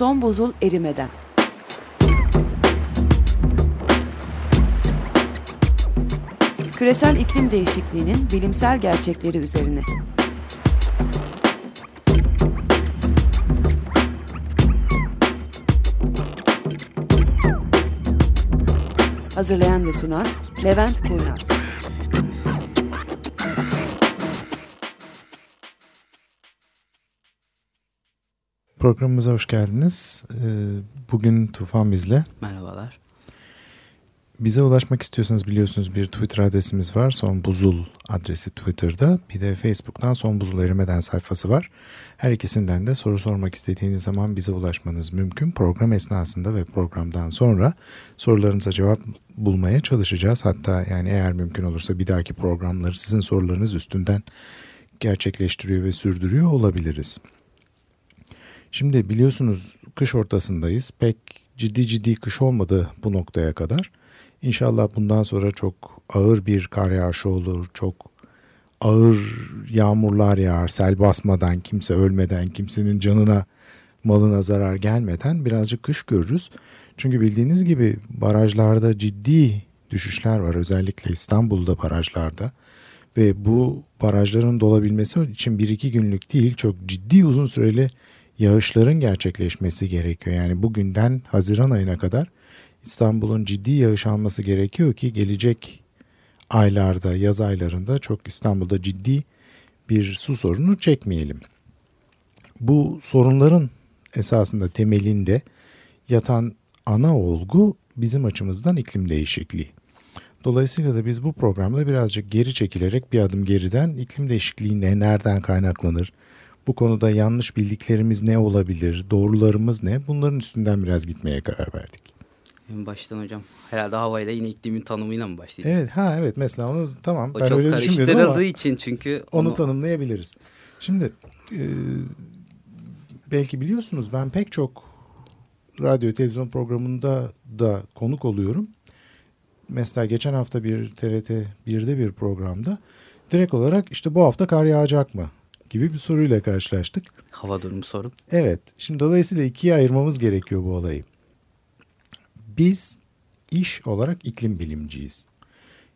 Son buzul erimeden. Küresel iklim değişikliğinin bilimsel gerçekleri üzerine. Hazırlayan ve sunan Levent Kurnaz. Programımıza hoş geldiniz. Ee, bugün Tufan bizle. Merhabalar. Bize ulaşmak istiyorsanız biliyorsunuz bir Twitter adresimiz var. Son Buzul adresi Twitter'da. Bir de Facebook'tan Son Buzul Erimeden sayfası var. Her ikisinden de soru sormak istediğiniz zaman bize ulaşmanız mümkün. Program esnasında ve programdan sonra sorularınıza cevap bulmaya çalışacağız. Hatta yani eğer mümkün olursa bir dahaki programları sizin sorularınız üstünden gerçekleştiriyor ve sürdürüyor olabiliriz. Şimdi biliyorsunuz kış ortasındayız. Pek ciddi ciddi kış olmadı bu noktaya kadar. İnşallah bundan sonra çok ağır bir kar yağışı olur, çok ağır yağmurlar yağar, sel basmadan, kimse ölmeden, kimsenin canına, malına zarar gelmeden birazcık kış görürüz. Çünkü bildiğiniz gibi barajlarda ciddi düşüşler var özellikle İstanbul'da barajlarda ve bu barajların dolabilmesi için bir iki günlük değil çok ciddi uzun süreli yağışların gerçekleşmesi gerekiyor. Yani bugünden Haziran ayına kadar İstanbul'un ciddi yağış alması gerekiyor ki gelecek aylarda, yaz aylarında çok İstanbul'da ciddi bir su sorunu çekmeyelim. Bu sorunların esasında temelinde yatan ana olgu bizim açımızdan iklim değişikliği. Dolayısıyla da biz bu programda birazcık geri çekilerek bir adım geriden iklim değişikliği ne, nereden kaynaklanır, bu konuda yanlış bildiklerimiz ne olabilir, doğrularımız ne bunların üstünden biraz gitmeye karar verdik. En baştan hocam herhalde havayla yine iklimin tanımıyla mı başlayacağız? Evet ha evet mesela onu tamam o ben çok öyle karıştırıldığı ama için çünkü onu, onu tanımlayabiliriz. Şimdi e, belki biliyorsunuz ben pek çok radyo televizyon programında da konuk oluyorum. Mesela geçen hafta bir TRT 1'de bir programda direkt olarak işte bu hafta kar yağacak mı gibi bir soruyla karşılaştık. hava durumu sorun. Evet. Şimdi dolayısıyla ikiye ayırmamız gerekiyor bu olayı. Biz iş olarak iklim bilimciyiz.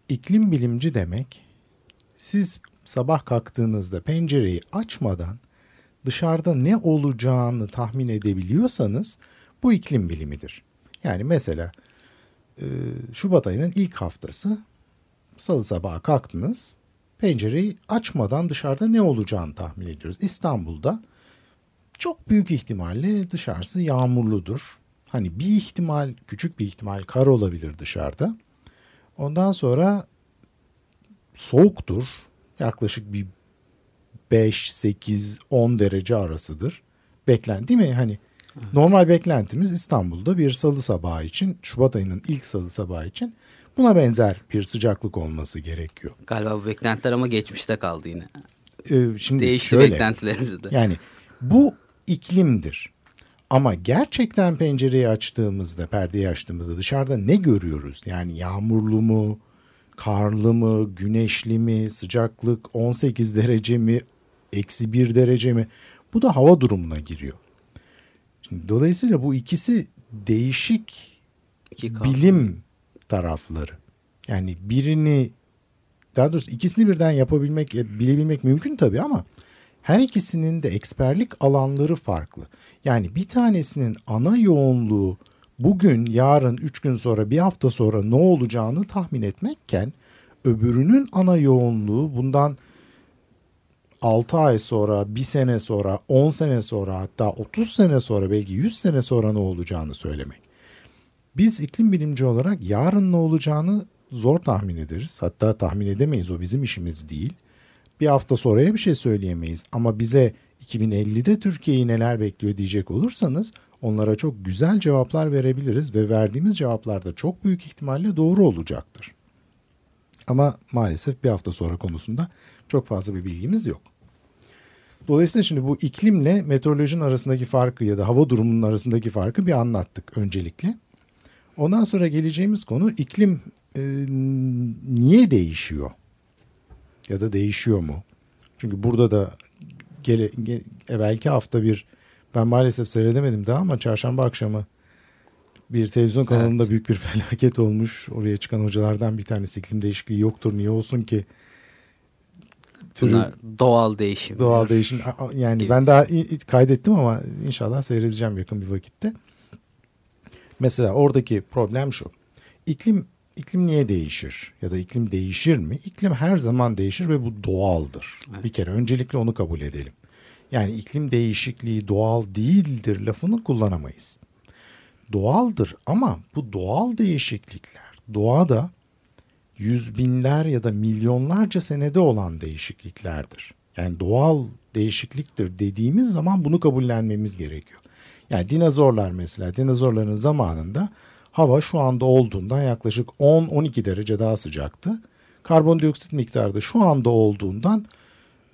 İklim bilimci demek siz sabah kalktığınızda pencereyi açmadan dışarıda ne olacağını tahmin edebiliyorsanız bu iklim bilimidir. Yani mesela e, Şubat ayının ilk haftası salı sabahı kalktınız pencereyi açmadan dışarıda ne olacağını tahmin ediyoruz. İstanbul'da çok büyük ihtimalle dışarısı yağmurludur. Hani bir ihtimal, küçük bir ihtimal kar olabilir dışarıda. Ondan sonra soğuktur. Yaklaşık bir 5, 8, 10 derece arasıdır. Beklenti mi? Hani normal beklentimiz İstanbul'da bir salı sabahı için, Şubat ayının ilk salı sabahı için buna benzer bir sıcaklık olması gerekiyor. Galiba bu beklentiler ama geçmişte kaldı yine. Ee, şimdi Değişti şöyle, beklentilerimiz de. Yani bu iklimdir. Ama gerçekten pencereyi açtığımızda, perdeyi açtığımızda dışarıda ne görüyoruz? Yani yağmurlu mu, karlı mı, güneşli mi, sıcaklık 18 derece mi, eksi 1 derece mi? Bu da hava durumuna giriyor. Şimdi, dolayısıyla bu ikisi değişik İki bilim tarafları. Yani birini daha doğrusu ikisini birden yapabilmek, e, bilebilmek mümkün tabii ama her ikisinin de eksperlik alanları farklı. Yani bir tanesinin ana yoğunluğu bugün, yarın, üç gün sonra, bir hafta sonra ne olacağını tahmin etmekken öbürünün ana yoğunluğu bundan 6 ay sonra, 1 sene sonra, 10 sene sonra hatta 30 sene sonra belki 100 sene sonra ne olacağını söylemek. Biz iklim bilimci olarak yarın ne olacağını zor tahmin ederiz. Hatta tahmin edemeyiz o bizim işimiz değil. Bir hafta sonraya bir şey söyleyemeyiz ama bize 2050'de Türkiye'yi neler bekliyor diyecek olursanız onlara çok güzel cevaplar verebiliriz ve verdiğimiz cevaplar da çok büyük ihtimalle doğru olacaktır. Ama maalesef bir hafta sonra konusunda çok fazla bir bilgimiz yok. Dolayısıyla şimdi bu iklimle meteorolojinin arasındaki farkı ya da hava durumunun arasındaki farkı bir anlattık öncelikle. Ondan sonra geleceğimiz konu iklim e, niye değişiyor? Ya da değişiyor mu? Çünkü burada da gele, ge, evvelki hafta bir Ben maalesef seyredemedim daha ama çarşamba akşamı bir televizyon kanalında evet. büyük bir felaket olmuş. Oraya çıkan hocalardan bir tanesi iklim değişikliği yoktur niye olsun ki? Türü, Bunlar doğal değişim. Doğal değişim. Yani gibi. ben daha kaydettim ama inşallah seyredeceğim yakın bir vakitte. Mesela oradaki problem şu. İklim iklim niye değişir? Ya da iklim değişir mi? İklim her zaman değişir ve bu doğaldır. Evet. Bir kere öncelikle onu kabul edelim. Yani iklim değişikliği doğal değildir lafını kullanamayız. Doğaldır ama bu doğal değişiklikler doğada yüz binler ya da milyonlarca senede olan değişikliklerdir. Yani doğal değişikliktir dediğimiz zaman bunu kabullenmemiz gerekiyor. Yani dinozorlar mesela dinozorların zamanında hava şu anda olduğundan yaklaşık 10-12 derece daha sıcaktı. Karbondioksit miktarı da şu anda olduğundan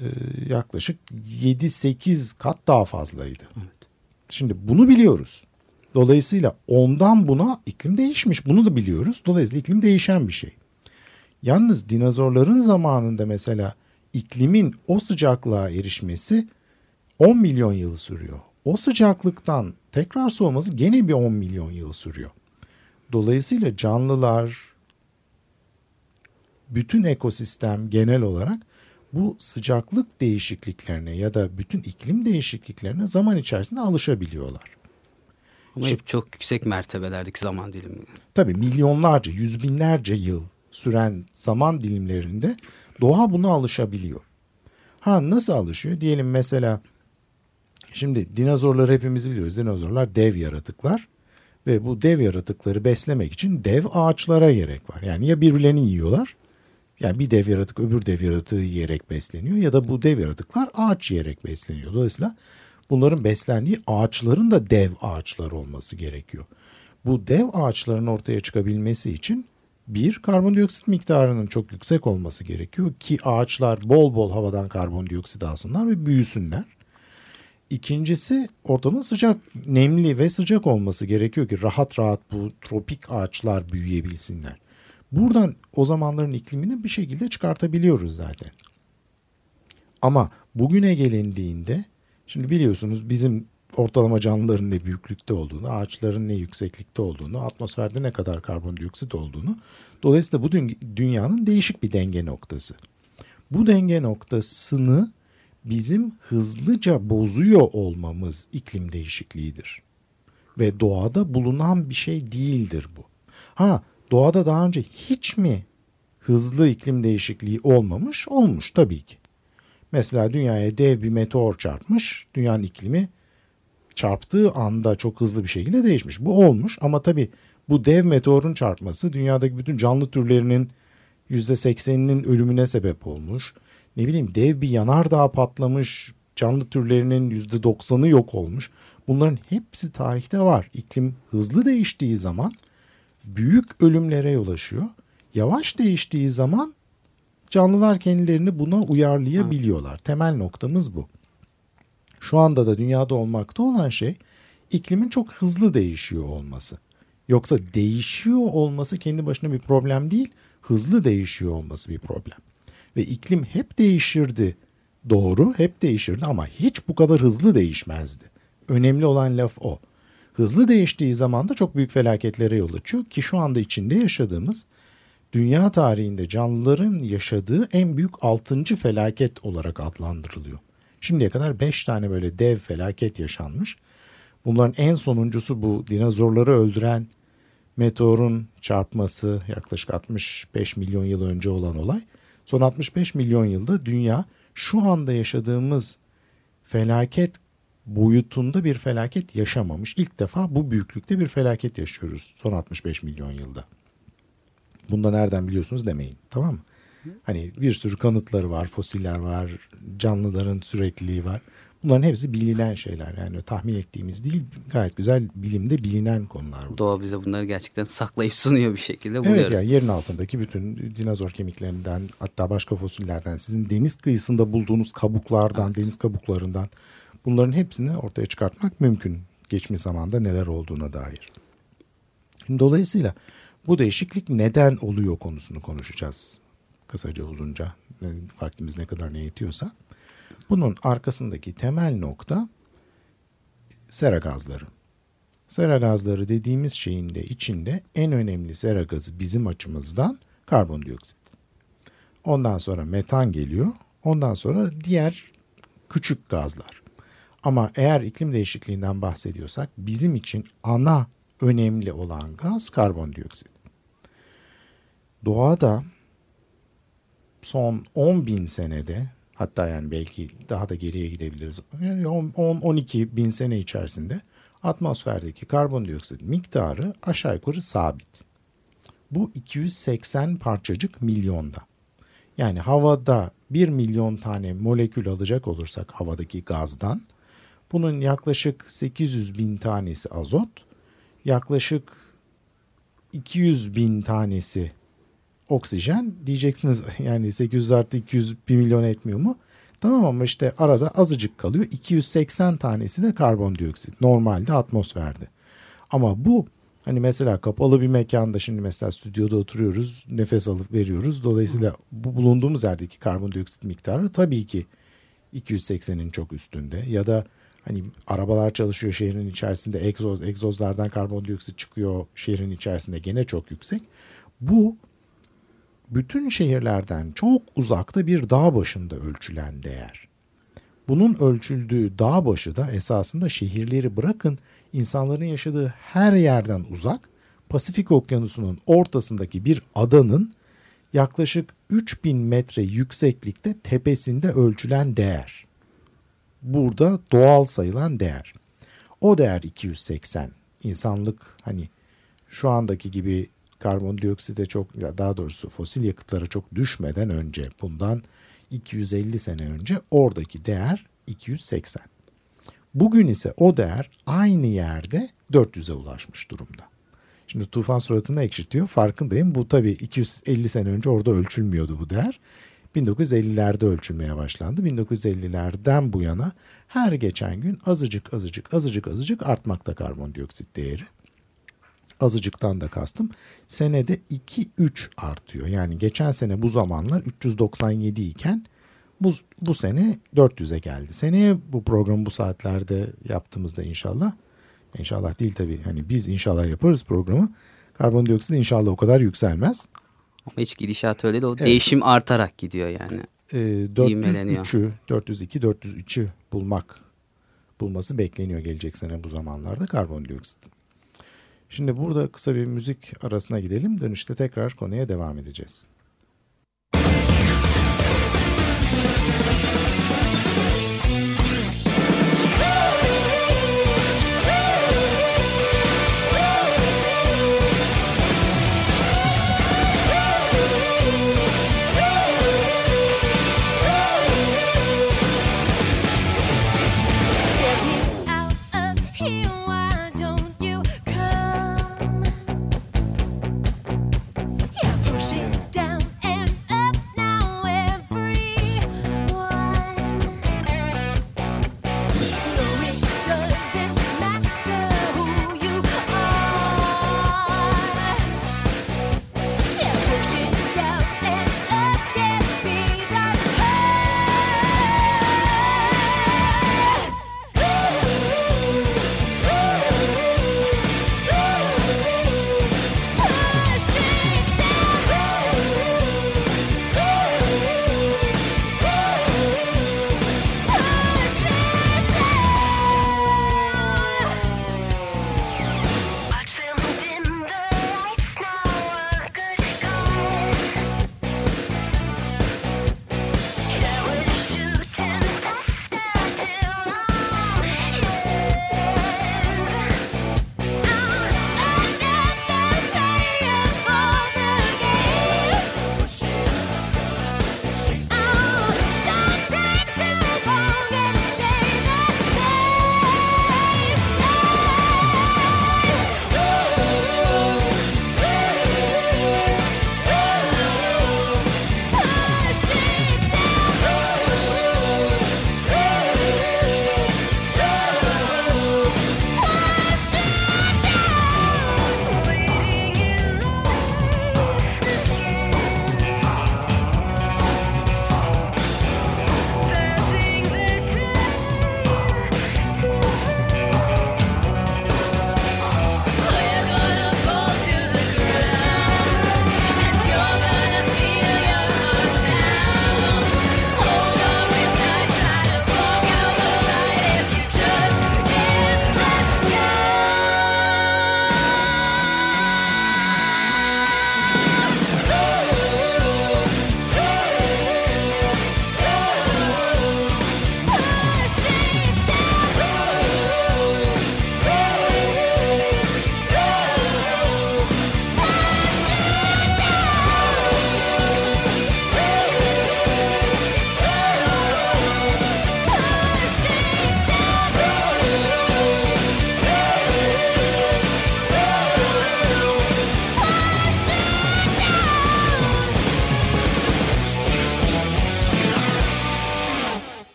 e, yaklaşık 7-8 kat daha fazlaydı. Evet. Şimdi bunu biliyoruz. Dolayısıyla ondan buna iklim değişmiş. Bunu da biliyoruz. Dolayısıyla iklim değişen bir şey. Yalnız dinozorların zamanında mesela iklimin o sıcaklığa erişmesi 10 milyon yıl sürüyor. O sıcaklıktan tekrar soğuması gene bir 10 milyon yıl sürüyor. Dolayısıyla canlılar, bütün ekosistem genel olarak bu sıcaklık değişikliklerine ya da bütün iklim değişikliklerine zaman içerisinde alışabiliyorlar. Ama hep çok yüksek mertebelerdeki zaman dilimi. Tabii milyonlarca, yüz binlerce yıl süren zaman dilimlerinde doğa buna alışabiliyor. Ha nasıl alışıyor? Diyelim mesela şimdi dinozorları hepimiz biliyoruz. Dinozorlar dev yaratıklar ve bu dev yaratıkları beslemek için dev ağaçlara gerek var. Yani ya birbirlerini yiyorlar yani bir dev yaratık öbür dev yaratığı yiyerek besleniyor ya da bu dev yaratıklar ağaç yiyerek besleniyor. Dolayısıyla bunların beslendiği ağaçların da dev ağaçlar olması gerekiyor. Bu dev ağaçların ortaya çıkabilmesi için bir, karbondioksit miktarının çok yüksek olması gerekiyor ki ağaçlar bol bol havadan karbondioksit alsınlar ve büyüsünler. İkincisi ortamın sıcak, nemli ve sıcak olması gerekiyor ki rahat rahat bu tropik ağaçlar büyüyebilsinler. Buradan o zamanların iklimini bir şekilde çıkartabiliyoruz zaten. Ama bugüne gelindiğinde şimdi biliyorsunuz bizim ortalama canlıların ne büyüklükte olduğunu, ağaçların ne yükseklikte olduğunu, atmosferde ne kadar karbondioksit olduğunu. Dolayısıyla bu dünyanın değişik bir denge noktası. Bu denge noktasını bizim hızlıca bozuyor olmamız iklim değişikliğidir. Ve doğada bulunan bir şey değildir bu. Ha doğada daha önce hiç mi hızlı iklim değişikliği olmamış? Olmuş tabii ki. Mesela dünyaya dev bir meteor çarpmış. Dünyanın iklimi çarptığı anda çok hızlı bir şekilde değişmiş. Bu olmuş ama tabii bu dev meteorun çarpması dünyadaki bütün canlı türlerinin %80'inin ölümüne sebep olmuş. Ne bileyim dev bir yanardağ patlamış, canlı türlerinin %90'ı yok olmuş. Bunların hepsi tarihte var. İklim hızlı değiştiği zaman büyük ölümlere yol açıyor. Yavaş değiştiği zaman canlılar kendilerini buna uyarlayabiliyorlar. Temel noktamız bu. Şu anda da dünyada olmakta olan şey iklimin çok hızlı değişiyor olması. Yoksa değişiyor olması kendi başına bir problem değil, hızlı değişiyor olması bir problem. Ve iklim hep değişirdi. Doğru, hep değişirdi ama hiç bu kadar hızlı değişmezdi. Önemli olan laf o. Hızlı değiştiği zaman da çok büyük felaketlere yol açıyor ki şu anda içinde yaşadığımız dünya tarihinde canlıların yaşadığı en büyük altıncı felaket olarak adlandırılıyor. Şimdiye kadar 5 tane böyle dev felaket yaşanmış. Bunların en sonuncusu bu dinozorları öldüren meteorun çarpması yaklaşık 65 milyon yıl önce olan olay. Son 65 milyon yılda dünya şu anda yaşadığımız felaket boyutunda bir felaket yaşamamış. İlk defa bu büyüklükte bir felaket yaşıyoruz son 65 milyon yılda. Bunda nereden biliyorsunuz demeyin tamam mı? Hani bir sürü kanıtları var, fosiller var, canlıların sürekliliği var. Bunların hepsi bilinen şeyler. Yani tahmin ettiğimiz değil gayet güzel bilimde bilinen konular. Bu. Doğa bize bunları gerçekten saklayıp sunuyor bir şekilde buluyoruz. Evet yani yerin altındaki bütün dinozor kemiklerinden hatta başka fosillerden sizin deniz kıyısında bulduğunuz kabuklardan, evet. deniz kabuklarından bunların hepsini ortaya çıkartmak mümkün. Geçmiş zamanda neler olduğuna dair. Dolayısıyla bu değişiklik neden oluyor konusunu konuşacağız kısaca uzunca vaktimiz ne kadar ne yetiyorsa. Bunun arkasındaki temel nokta sera gazları. Sera gazları dediğimiz şeyin de içinde en önemli sera gazı bizim açımızdan karbondioksit. Ondan sonra metan geliyor. Ondan sonra diğer küçük gazlar. Ama eğer iklim değişikliğinden bahsediyorsak bizim için ana önemli olan gaz karbondioksit. Doğada son 10 bin senede hatta yani belki daha da geriye gidebiliriz. 10-12 bin sene içerisinde atmosferdeki karbondioksit miktarı aşağı yukarı sabit. Bu 280 parçacık milyonda. Yani havada 1 milyon tane molekül alacak olursak havadaki gazdan bunun yaklaşık 800 bin tanesi azot, yaklaşık 200 bin tanesi oksijen diyeceksiniz yani 800 artı 200 1 milyon etmiyor mu? Tamam ama işte arada azıcık kalıyor. 280 tanesi de karbondioksit. Normalde atmosferde. Ama bu hani mesela kapalı bir mekanda şimdi mesela stüdyoda oturuyoruz. Nefes alıp veriyoruz. Dolayısıyla bu bulunduğumuz yerdeki karbondioksit miktarı tabii ki 280'in çok üstünde. Ya da hani arabalar çalışıyor şehrin içerisinde egzoz, egzozlardan karbondioksit çıkıyor şehrin içerisinde gene çok yüksek. Bu bütün şehirlerden çok uzakta bir dağ başında ölçülen değer. Bunun ölçüldüğü dağ başı da esasında şehirleri bırakın insanların yaşadığı her yerden uzak Pasifik Okyanusu'nun ortasındaki bir adanın yaklaşık 3000 metre yükseklikte tepesinde ölçülen değer. Burada doğal sayılan değer. O değer 280. İnsanlık hani şu andaki gibi karbondioksite çok daha doğrusu fosil yakıtlara çok düşmeden önce bundan 250 sene önce oradaki değer 280. Bugün ise o değer aynı yerde 400'e ulaşmış durumda. Şimdi tufan suratını ekşitiyor farkındayım. Bu tabii 250 sene önce orada ölçülmüyordu bu değer. 1950'lerde ölçülmeye başlandı. 1950'lerden bu yana her geçen gün azıcık azıcık azıcık azıcık artmakta karbondioksit değeri azıcıktan da kastım senede 2-3 artıyor. Yani geçen sene bu zamanlar 397 iken bu, bu sene 400'e geldi. Seneye bu programı bu saatlerde yaptığımızda inşallah inşallah değil tabii hani biz inşallah yaparız programı. Karbondioksit inşallah o kadar yükselmez. Ama hiç gidişat öyle de o evet. değişim artarak gidiyor yani. E, 403'ü, 402, 403'ü bulmak bulması bekleniyor gelecek sene bu zamanlarda karbondioksit. Şimdi burada kısa bir müzik arasına gidelim. Dönüşte tekrar konuya devam edeceğiz.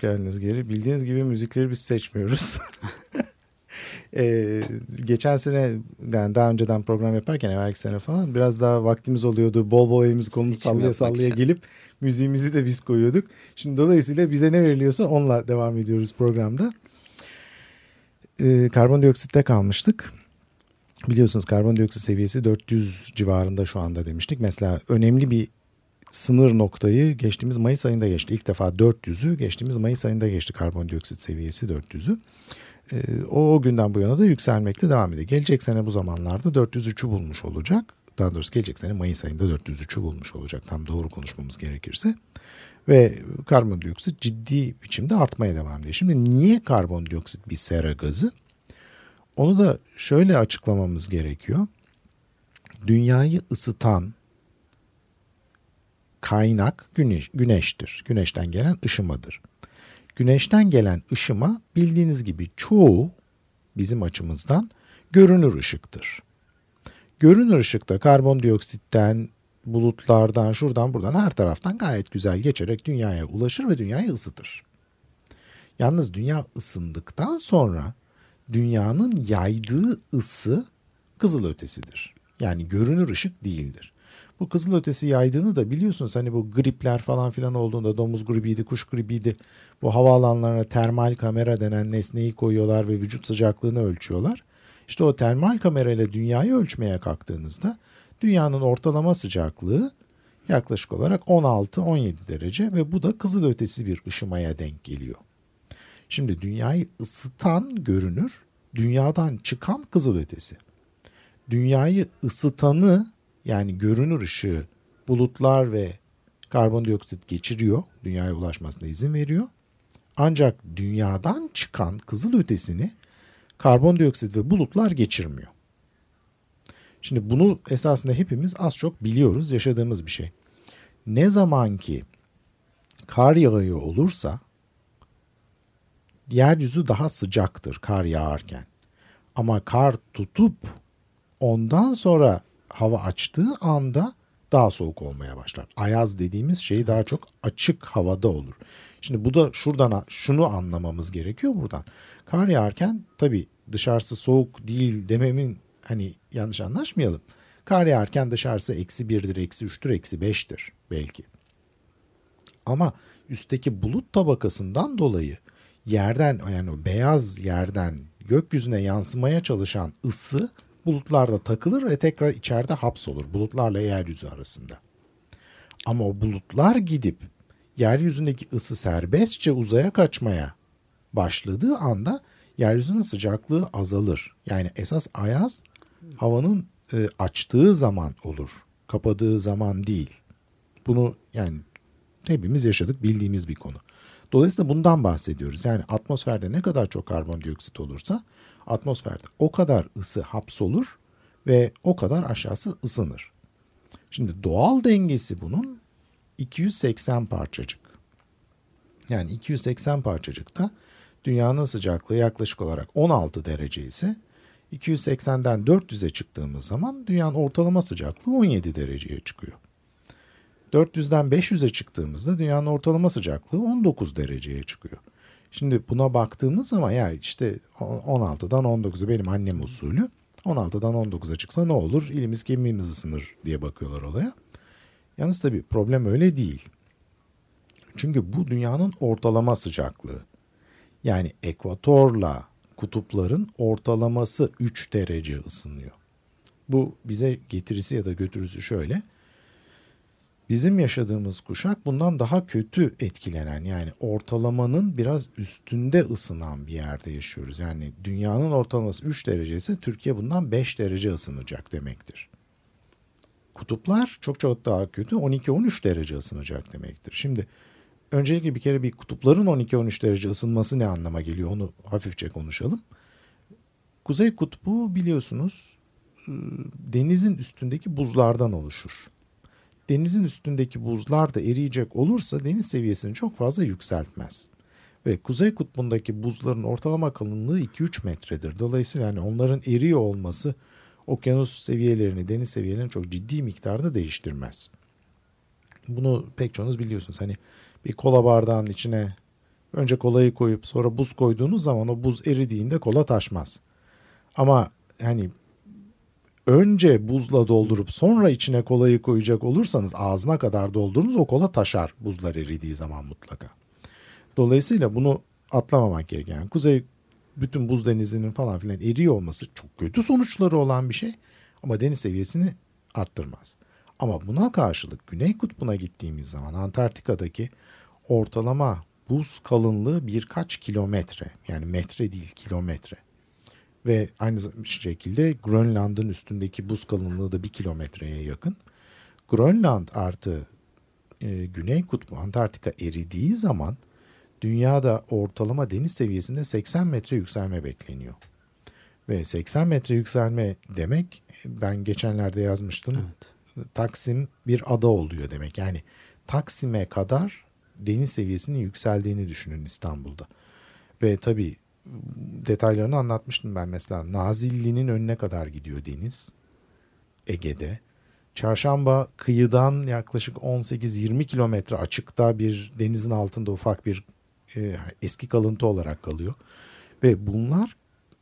Hoş geldiniz geri. Bildiğiniz gibi müzikleri biz seçmiyoruz. ee, geçen sene yani daha önceden program yaparken evvelki sene falan biraz daha vaktimiz oluyordu. Bol bol elimiz kolunu Seçim sallaya sallaya için. gelip müziğimizi de biz koyuyorduk. Şimdi dolayısıyla bize ne veriliyorsa onunla devam ediyoruz programda. Ee, karbondioksitte kalmıştık. Biliyorsunuz karbondioksit seviyesi 400 civarında şu anda demiştik. Mesela önemli bir sınır noktayı geçtiğimiz Mayıs ayında geçti. İlk defa 400'ü geçtiğimiz Mayıs ayında geçti karbondioksit seviyesi 400'ü. Ee, o, o günden bu yana da yükselmekte devam ediyor. Gelecek sene bu zamanlarda 403'ü bulmuş olacak. Daha doğrusu gelecek sene Mayıs ayında 403'ü bulmuş olacak. Tam doğru konuşmamız gerekirse. Ve karbondioksit ciddi biçimde artmaya devam ediyor. Şimdi niye karbondioksit bir sera gazı? Onu da şöyle açıklamamız gerekiyor. Dünyayı ısıtan kaynak güneş, güneştir. Güneşten gelen ışımadır. Güneşten gelen ışıma bildiğiniz gibi çoğu bizim açımızdan görünür ışıktır. Görünür ışıkta karbondioksitten, bulutlardan, şuradan buradan her taraftan gayet güzel geçerek dünyaya ulaşır ve dünyayı ısıtır. Yalnız dünya ısındıktan sonra dünyanın yaydığı ısı kızılötesidir. Yani görünür ışık değildir. Bu kızılötesi yaydığını da biliyorsunuz hani bu gripler falan filan olduğunda domuz gribiydi, kuş gribiydi. Bu havaalanlarına termal kamera denen nesneyi koyuyorlar ve vücut sıcaklığını ölçüyorlar. İşte o termal kamerayla dünyayı ölçmeye kalktığınızda dünyanın ortalama sıcaklığı yaklaşık olarak 16-17 derece ve bu da kızılötesi bir ışımaya denk geliyor. Şimdi dünyayı ısıtan görünür, dünyadan çıkan kızılötesi. Dünyayı ısıtanı yani görünür ışığı bulutlar ve karbondioksit geçiriyor, dünyaya ulaşmasına izin veriyor. Ancak dünyadan çıkan kızılötesini karbondioksit ve bulutlar geçirmiyor. Şimdi bunu esasında hepimiz az çok biliyoruz, yaşadığımız bir şey. Ne zaman ki kar yağıyor olursa yeryüzü daha sıcaktır kar yağarken. Ama kar tutup ondan sonra hava açtığı anda daha soğuk olmaya başlar. Ayaz dediğimiz şey daha çok açık havada olur. Şimdi bu da şuradan şunu anlamamız gerekiyor buradan. Kar yağarken tabii dışarısı soğuk değil dememin hani yanlış anlaşmayalım. Kar yağarken dışarısı eksi birdir, eksi üçtür, eksi beştir belki. Ama üstteki bulut tabakasından dolayı yerden yani o beyaz yerden gökyüzüne yansımaya çalışan ısı bulutlarda takılır ve tekrar içeride hapsolur bulutlarla yeryüzü arasında. Ama o bulutlar gidip yeryüzündeki ısı serbestçe uzaya kaçmaya başladığı anda yeryüzünün sıcaklığı azalır. Yani esas ayaz havanın e, açtığı zaman olur. Kapadığı zaman değil. Bunu yani hepimiz yaşadık bildiğimiz bir konu. Dolayısıyla bundan bahsediyoruz. Yani atmosferde ne kadar çok karbondioksit olursa atmosferde o kadar ısı hapsolur ve o kadar aşağısı ısınır. Şimdi doğal dengesi bunun 280 parçacık. Yani 280 parçacıkta dünyanın sıcaklığı yaklaşık olarak 16 derece ise 280'den 400'e çıktığımız zaman dünyanın ortalama sıcaklığı 17 dereceye çıkıyor. 400'den 500'e çıktığımızda dünyanın ortalama sıcaklığı 19 dereceye çıkıyor. Şimdi buna baktığımız zaman ya işte 16'dan 19'a benim annem usulü 16'dan 19'a çıksa ne olur? İlimiz kemiğimiz ısınır diye bakıyorlar olaya. Yalnız tabii problem öyle değil. Çünkü bu dünyanın ortalama sıcaklığı. Yani ekvatorla kutupların ortalaması 3 derece ısınıyor. Bu bize getirisi ya da götürüsü şöyle. Bizim yaşadığımız kuşak bundan daha kötü etkilenen yani ortalamanın biraz üstünde ısınan bir yerde yaşıyoruz. Yani dünyanın ortalaması 3 derece ise Türkiye bundan 5 derece ısınacak demektir. Kutuplar çok çok daha kötü 12-13 derece ısınacak demektir. Şimdi öncelikle bir kere bir kutupların 12-13 derece ısınması ne anlama geliyor onu hafifçe konuşalım. Kuzey kutbu biliyorsunuz denizin üstündeki buzlardan oluşur denizin üstündeki buzlar da eriyecek olursa deniz seviyesini çok fazla yükseltmez. Ve kuzey kutbundaki buzların ortalama kalınlığı 2-3 metredir. Dolayısıyla yani onların eriyor olması okyanus seviyelerini, deniz seviyelerini çok ciddi miktarda değiştirmez. Bunu pek çoğunuz biliyorsunuz. Hani bir kola bardağının içine Önce kolayı koyup sonra buz koyduğunuz zaman o buz eridiğinde kola taşmaz. Ama hani önce buzla doldurup sonra içine kolayı koyacak olursanız ağzına kadar doldurunuz o kola taşar buzlar eridiği zaman mutlaka. Dolayısıyla bunu atlamamak gerekiyor. Yani kuzey bütün buz denizinin falan filan eriyor olması çok kötü sonuçları olan bir şey ama deniz seviyesini arttırmaz. Ama buna karşılık Güney Kutbu'na gittiğimiz zaman Antarktika'daki ortalama buz kalınlığı birkaç kilometre yani metre değil kilometre. Ve aynı şekilde Grönland'ın üstündeki buz kalınlığı da bir kilometreye yakın. Grönland artı e, Güney Kutbu Antarktika eridiği zaman dünyada ortalama deniz seviyesinde 80 metre yükselme bekleniyor. Ve 80 metre yükselme demek ben geçenlerde yazmıştım. Evet. Taksim bir ada oluyor demek. Yani Taksim'e kadar deniz seviyesinin yükseldiğini düşünün İstanbul'da. Ve tabii detaylarını anlatmıştım ben mesela. Nazilli'nin önüne kadar gidiyor deniz. Ege'de. Çarşamba kıyıdan yaklaşık 18-20 kilometre açıkta bir denizin altında ufak bir e, eski kalıntı olarak kalıyor. Ve bunlar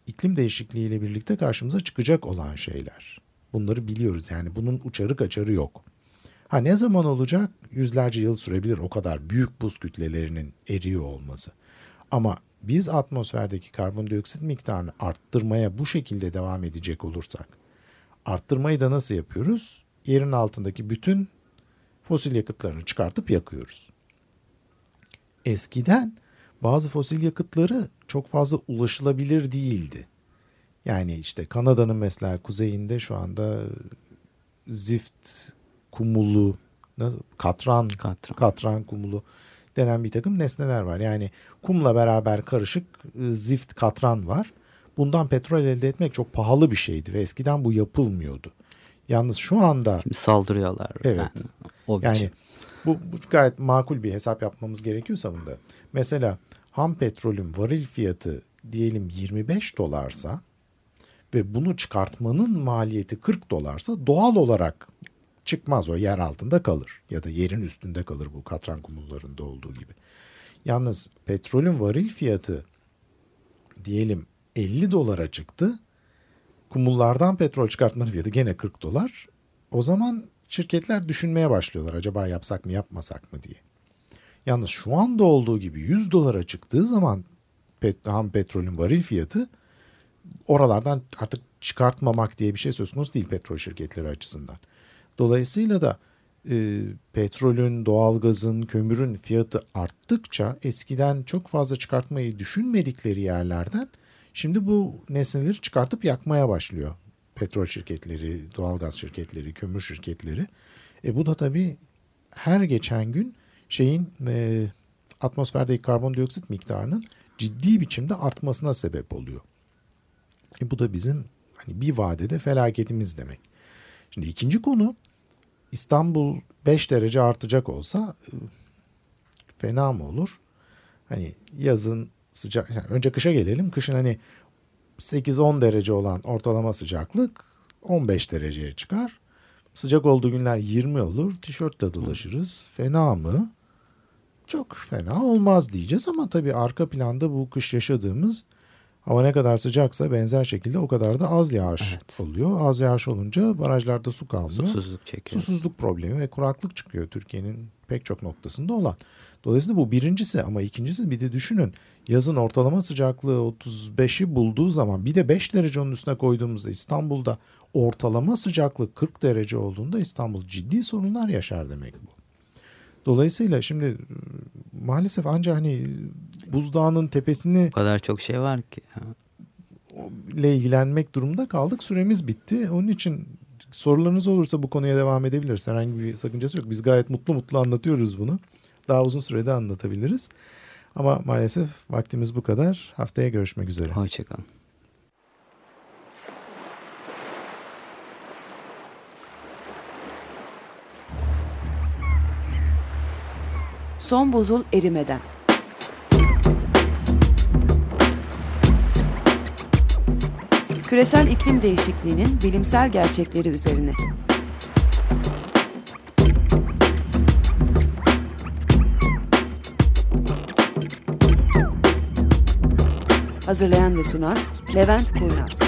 iklim değişikliğiyle birlikte karşımıza çıkacak olan şeyler. Bunları biliyoruz yani bunun uçarı kaçarı yok. Ha ne zaman olacak? Yüzlerce yıl sürebilir o kadar büyük buz kütlelerinin eriyor olması. Ama biz atmosferdeki karbondioksit miktarını arttırmaya bu şekilde devam edecek olursak, arttırmayı da nasıl yapıyoruz? Yerin altındaki bütün fosil yakıtlarını çıkartıp yakıyoruz. Eskiden bazı fosil yakıtları çok fazla ulaşılabilir değildi. Yani işte Kanada'nın mesela kuzeyinde şu anda zift kumulu, katran, katran, katran kumulu denen bir takım nesneler var. Yani kumla beraber karışık e, zift katran var. Bundan petrol elde etmek çok pahalı bir şeydi ve eskiden bu yapılmıyordu. Yalnız şu anda Şimdi saldırıyorlar. Evet. Yani, o yani bu, bu gayet makul bir hesap yapmamız gerekiyorsa bunda. Mesela ham petrolün varil fiyatı diyelim 25 dolarsa ve bunu çıkartmanın maliyeti 40 dolarsa doğal olarak çıkmaz o yer altında kalır ya da yerin üstünde kalır bu katran kumullarında olduğu gibi. Yalnız petrolün varil fiyatı diyelim 50 dolara çıktı. Kumullardan petrol çıkartmanın fiyatı gene 40 dolar. O zaman şirketler düşünmeye başlıyorlar acaba yapsak mı yapmasak mı diye. Yalnız şu anda olduğu gibi 100 dolara çıktığı zaman pet, ham petrolün varil fiyatı oralardan artık çıkartmamak diye bir şey söz konusu değil petrol şirketleri açısından. Dolayısıyla da e, petrolün, doğalgazın, kömürün fiyatı arttıkça eskiden çok fazla çıkartmayı düşünmedikleri yerlerden şimdi bu nesneleri çıkartıp yakmaya başlıyor. Petrol şirketleri, doğalgaz şirketleri, kömür şirketleri. E bu da tabii her geçen gün şeyin e, atmosferdeki karbondioksit miktarının ciddi biçimde artmasına sebep oluyor. E bu da bizim hani bir vadede felaketimiz demek. Şimdi ikinci konu İstanbul 5 derece artacak olsa e, fena mı olur? Hani yazın sıcak yani önce kışa gelelim. Kışın hani 8-10 derece olan ortalama sıcaklık 15 dereceye çıkar. Sıcak olduğu günler 20 olur. Tişörtle dolaşırız. Fena mı? Çok fena olmaz diyeceğiz ama tabii arka planda bu kış yaşadığımız Hava ne kadar sıcaksa benzer şekilde o kadar da az yağış evet. oluyor. Az yağış olunca barajlarda su kalmıyor. Susuzluk çekiyor. Susuzluk problemi ve kuraklık çıkıyor Türkiye'nin pek çok noktasında olan. Dolayısıyla bu birincisi ama ikincisi bir de düşünün yazın ortalama sıcaklığı 35'i bulduğu zaman bir de 5 derece onun üstüne koyduğumuzda İstanbul'da ortalama sıcaklık 40 derece olduğunda İstanbul ciddi sorunlar yaşar demek bu. Dolayısıyla şimdi maalesef ancak hani buzdağının tepesini o kadar çok şey var ki ile ilgilenmek durumunda kaldık. Süremiz bitti. Onun için sorularınız olursa bu konuya devam edebiliriz. Herhangi bir sakıncası yok. Biz gayet mutlu mutlu anlatıyoruz bunu. Daha uzun sürede anlatabiliriz. Ama maalesef vaktimiz bu kadar. Haftaya görüşmek üzere. Hoşçakalın. Son buzul erimeden. Küresel iklim değişikliğinin bilimsel gerçekleri üzerine. Hazırlayan ve sunan Levent Kurnaz.